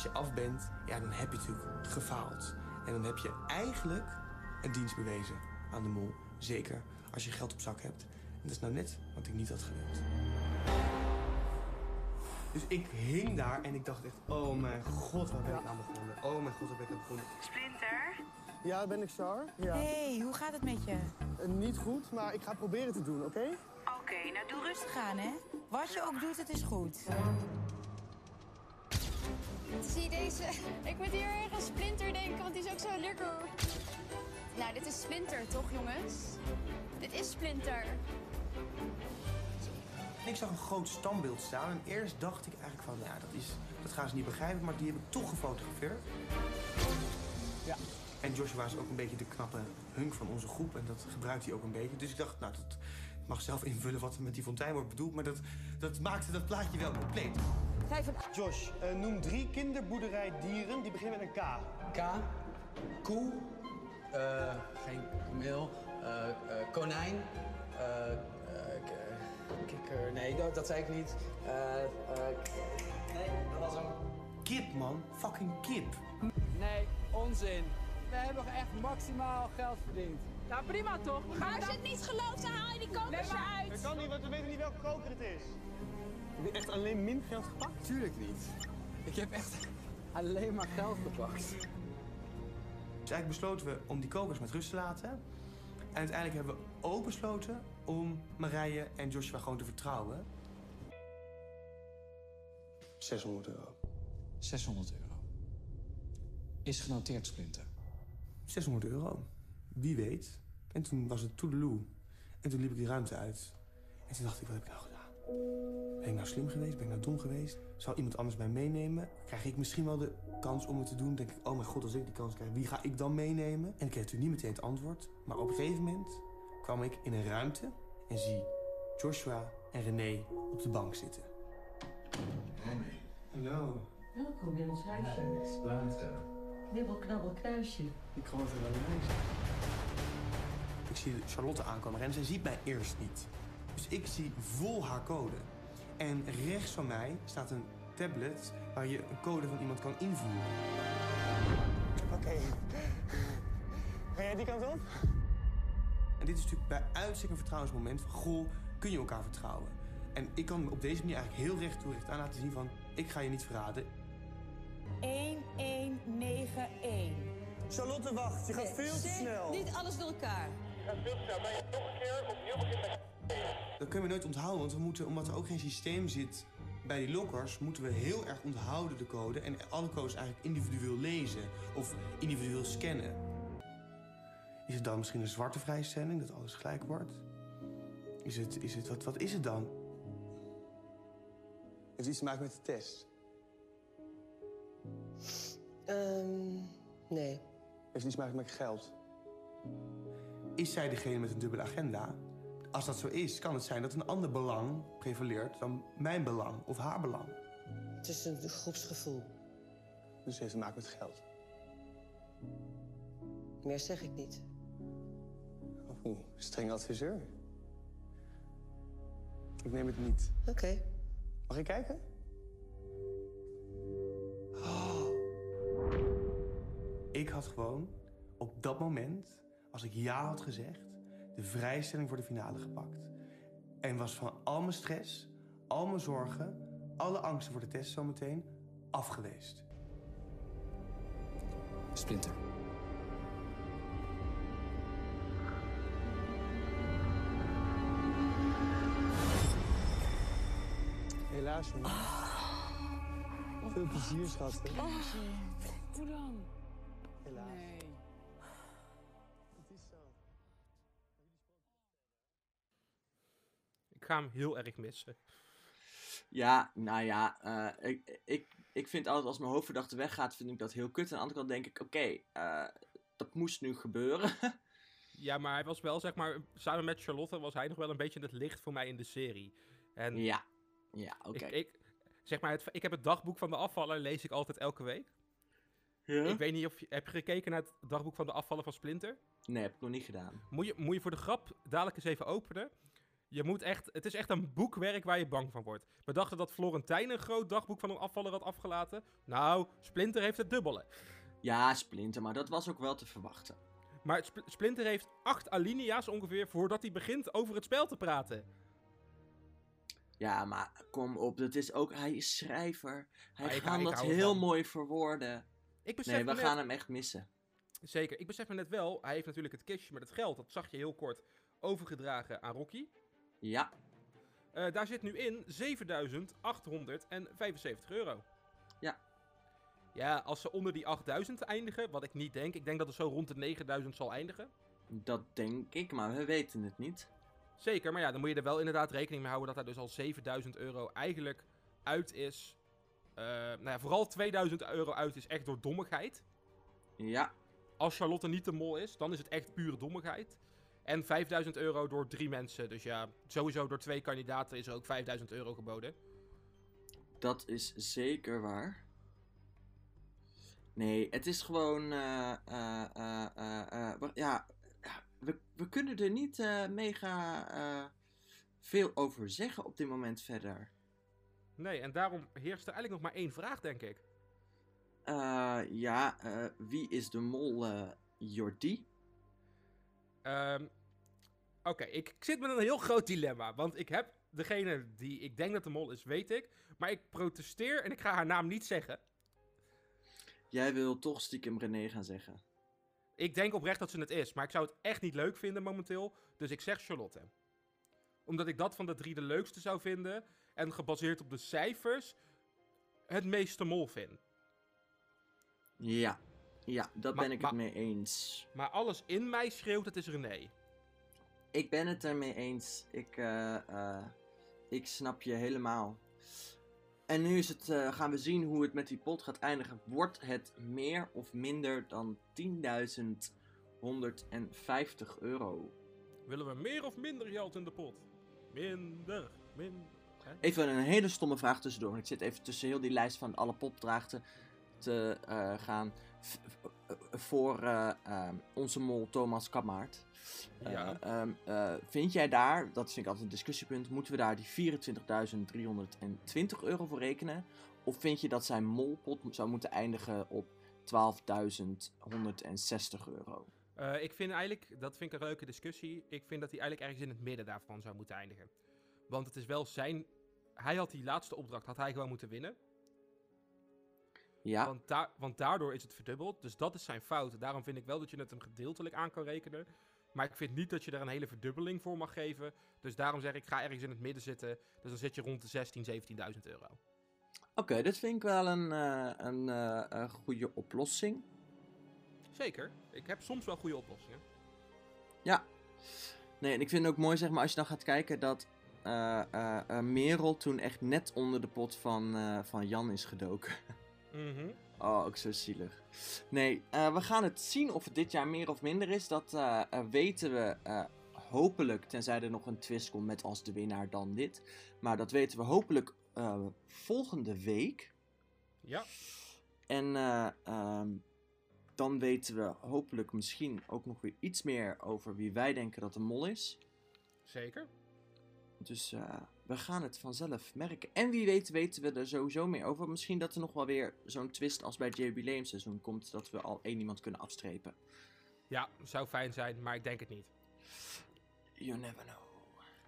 Als je af bent, ja, dan heb je natuurlijk gefaald. En dan heb je eigenlijk een dienst bewezen aan de mol. Zeker als je geld op zak hebt. En dat is nou net wat ik niet had gewild. Dus ik hing daar en ik dacht echt, oh mijn god, waar ben ik aan begonnen? Oh mijn god, waar ben ik aan begonnen? Splinter? Ja, ben ik Char. Ja. Hey, hoe gaat het met je? Eh, Niet goed, maar ik ga proberen te doen, oké? Oké, nou doe rustig aan, hè. Wat je ook doet, het is goed. Zie je deze? Ik moet hier erg aan Splinter denken, want die is ook zo lekker. Nou, dit is Splinter, toch, jongens? Dit is Splinter. Ik zag een groot standbeeld staan en eerst dacht ik eigenlijk van, ja, dat, is, dat gaan ze niet begrijpen, maar die heb ik toch gefotografeerd. Ja. En Joshua is ook een beetje de knappe hunk van onze groep en dat gebruikt hij ook een beetje. Dus ik dacht, nou, dat ik mag zelf invullen wat er met die fontein wordt bedoeld, maar dat, dat maakte dat plaatje wel compleet. Josh, eh, noem drie kinderboerderijdieren die beginnen met een K. K, koe, eh, geen kameel, eh, eh, konijn, eh, eh, kikker, nee, dat, dat zei ik niet. Eh, eh, nee, dat was hem. Kip, man. Fucking kip. Nee, onzin. We hebben echt maximaal geld verdiend. Nou, prima toch? We gaan Als je het niet gelooft, dan haal je die kokers eruit. Dat kan niet, want we weten niet welke koker het is. Heb je echt alleen min geld gepakt? Tuurlijk niet. Ik heb echt alleen maar geld gepakt. Dus eigenlijk besloten we om die kokers met rust te laten. En uiteindelijk hebben we ook besloten om Marije en Joshua gewoon te vertrouwen. 600 euro. 600 euro. Is genoteerd, Splinter. 600 euro. wie weet. En toen was het toedeloe. En toen liep ik die ruimte uit. En toen dacht ik, wat heb ik nou gedaan? Ben ik nou slim geweest? Ben ik nou dom geweest? Zou iemand anders mij meenemen? Krijg ik misschien wel de kans om het te doen? Denk ik, oh mijn god, als ik die kans krijg, wie ga ik dan meenemen? En ik kreeg natuurlijk niet meteen het antwoord. Maar op een gegeven moment kwam ik in een ruimte en zie Joshua en René op de bank zitten. Hallo. Welkom in ons huisje. Knibbel, knabbel, knuisje. Ik gewoon even naar de Ik zie Charlotte aankomen en zij ziet mij eerst niet. Dus ik zie vol haar code. En rechts van mij staat een tablet waar je een code van iemand kan invoeren. Oké. Ga jij die kant op? En dit is natuurlijk bij uitstek een vertrouwensmoment van... goh, kun je elkaar vertrouwen? En ik kan op deze manier eigenlijk heel recht toe recht aan laten zien van... ik ga je niet verraden. 1191. Charlotte, wacht. Je gaat veel te snel. Niet alles door elkaar. Je gaat veel te snel. Maar nog een keer opnieuw beginnen met... Dat kunnen we nooit onthouden, want we moeten, omdat er ook geen systeem zit bij die lockers, moeten we heel erg onthouden de code en alle codes eigenlijk individueel lezen of individueel scannen. Is het dan misschien een zwarte vrijstelling, dat alles gelijk wordt? Is het, is het, wat, wat is het dan? Heeft iets te maken met de test? Ehm, nee. Heeft iets te maken met geld? Is zij degene met een dubbele agenda? Als dat zo is, kan het zijn dat een ander belang prevaleert dan mijn belang of haar belang. Het is een groepsgevoel. Dus het heeft te maken met geld. Meer zeg ik niet. Oeh, streng adviseur. Ik neem het niet. Oké. Mag ik kijken? Ik had gewoon op dat moment, als ik ja had gezegd, de vrijstelling voor de finale gepakt. En was van al mijn stress, al mijn zorgen, alle angsten voor de test zometeen afgeweest. Splinter. Helaas, jongen. Veel plezier, schat. Hoe dan? Helaas. Ga hem heel erg missen. Ja, nou ja, eh, ik, ik, ik vind altijd als mijn hoofdverdachte weggaat, vind ik dat heel kut. Aan de andere kant denk ik, oké, eh, dat moest nu gebeuren. Ja, maar hij was wel, zeg maar, samen met Charlotte was hij nog wel een beetje het licht voor mij in de serie. En ja, ja, oké. ik, ik, zeg maar, het, ik heb het dagboek van de afvaller, lees ik altijd elke week. Ja? Ik weet niet of je, heb je gekeken naar het dagboek van de afvaller van Splinter? Nee, heb ik nog niet gedaan. Moet je, moet je voor de grap dadelijk eens even openen. Je moet echt, het is echt een boekwerk waar je bang van wordt. We dachten dat Florentijn een groot dagboek van een afvaller had afgelaten. Nou, Splinter heeft het dubbele. Ja, Splinter, maar dat was ook wel te verwachten. Maar Sp- Splinter heeft acht alinea's ongeveer voordat hij begint over het spel te praten. Ja, maar kom op, dat is ook, hij is schrijver. Hij ik dat heel mooi verwoorden. Ik besef Nee, we net- gaan hem echt missen. Zeker, ik besef me net wel, hij heeft natuurlijk het kistje met het geld, dat zag je heel kort, overgedragen aan Rocky. Ja, Eh, daar zit nu in 7875 euro. Ja. Ja, als ze onder die 8000 eindigen, wat ik niet denk, ik denk dat het zo rond de 9000 zal eindigen. dat denk ik, maar we weten het niet. Zeker, maar ja, dan moet je er wel inderdaad rekening mee houden dat daar dus al 7000 euro eigenlijk uit is. Eh, nou ja, vooral 2000 euro uit is echt door dommigheid. Ja, Als Charlotte niet de mol is, dan is het echt pure dommigheid. En 5000 euro door drie mensen. Dus ja, sowieso door twee kandidaten is er ook 5000 euro geboden. dat is zeker waar. Nee, het is gewoon. eh, eh, eh, we- ja, we, we kunnen er niet mega veel over zeggen op dit moment verder. Nee, en daarom heerst er eigenlijk nog maar één vraag, denk ik. Ja, wie is de mol? Jordi? Ehm, Oké, ik, ik zit met een heel groot dilemma. Want ik heb degene die ik denk dat de mol is, weet ik. Maar ik protesteer en ik ga haar naam niet zeggen. Jij wil toch stiekem René gaan zeggen. Ik denk oprecht dat ze het is, maar ik zou het echt niet leuk vinden momenteel. Dus ik zeg Charlotte. Omdat ik dat van de drie de leukste zou vinden. En gebaseerd op de cijfers het meeste mol vind. Ja, Ja, dat Maar- ben ik het mee eens. Maar alles in mij schreeuwt, het is René. Ik ben het ermee eens. Ik, eh, eh, ik snap je helemaal. En nu is het, eh, gaan we zien hoe het met die pot gaat eindigen. Wordt het meer of minder dan 10.150 euro? Willen we meer of minder geld in de pot? Minder, minder. Hè? Even een hele stomme vraag tussendoor. Ik zit even tussen heel die lijst van alle popdraagten te gaan. Voor eh, ehm, onze mol Thomas Kammaert. Eh, Ja. ehm, eh, vind jij daar, dat vind ik altijd een discussiepunt, moeten we daar die 24.320 euro voor rekenen? Of vind je dat zijn molpot zou moeten eindigen op 12.160 euro? Eh, ik vind eigenlijk, dat vind ik een leuke discussie. Ik vind dat hij eigenlijk ergens in het midden daarvan zou moeten eindigen. Want het is wel zijn. Hij had die laatste opdracht, had hij gewoon moeten winnen. Ja, Want, da- want daardoor is het verdubbeld. Dus dat is zijn fout. Daarom vind ik wel dat je het hem gedeeltelijk aan kan rekenen. Maar ik vind niet dat je daar een hele verdubbeling voor mag geven. Dus daarom zeg ik, ga ergens in het midden zitten. Dus dan zit je rond de 16.000, 17.000 euro. oké, dit vind ik wel een, eh, een, eh, een goede oplossing. Zeker. Ik heb soms wel goede oplossingen. Ja. Nee, en ik vind het ook mooi, zeg maar, als je dan gaat kijken dat eh, Merel toen echt net onder de pot van, van Jan is gedoken. Mhm. Oh, ook zo zielig. Nee, eh, we gaan het zien of het dit jaar meer of minder is. Dat eh, eh, weten we hopelijk, tenzij er nog een twist komt met als de winnaar dan dit. Maar dat weten we hopelijk volgende week. Ja. En eh, ehm, dan weten we hopelijk misschien ook nog weer iets meer over wie wij denken dat de mol is. Zeker. Dus eh, we gaan het vanzelf merken. En wie weet weten we er sowieso meer over. Misschien dat er nog wel weer zo'n twist als bij het jubileumseizoen komt. Dat we al één iemand kunnen afstrepen. Ja, zou fijn zijn, maar ik denk het niet. You never know.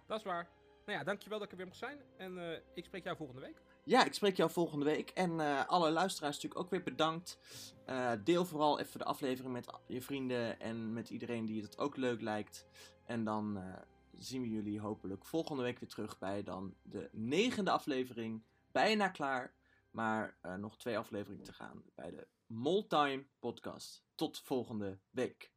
Dat is waar. Nou ja, dankjewel dat ik er weer mocht zijn. En eh, ik spreek jou volgende week. Ja, ik spreek jou volgende week. En eh, alle luisteraars natuurlijk ook weer bedankt. Eh, deel vooral even de aflevering met je vrienden en met iedereen die het ook leuk lijkt. En dan zien we jullie hopelijk volgende week weer terug bij dan de negende aflevering. Bijna klaar, maar eh, nog twee afleveringen te gaan bij de Moltime podcast. Tot volgende week.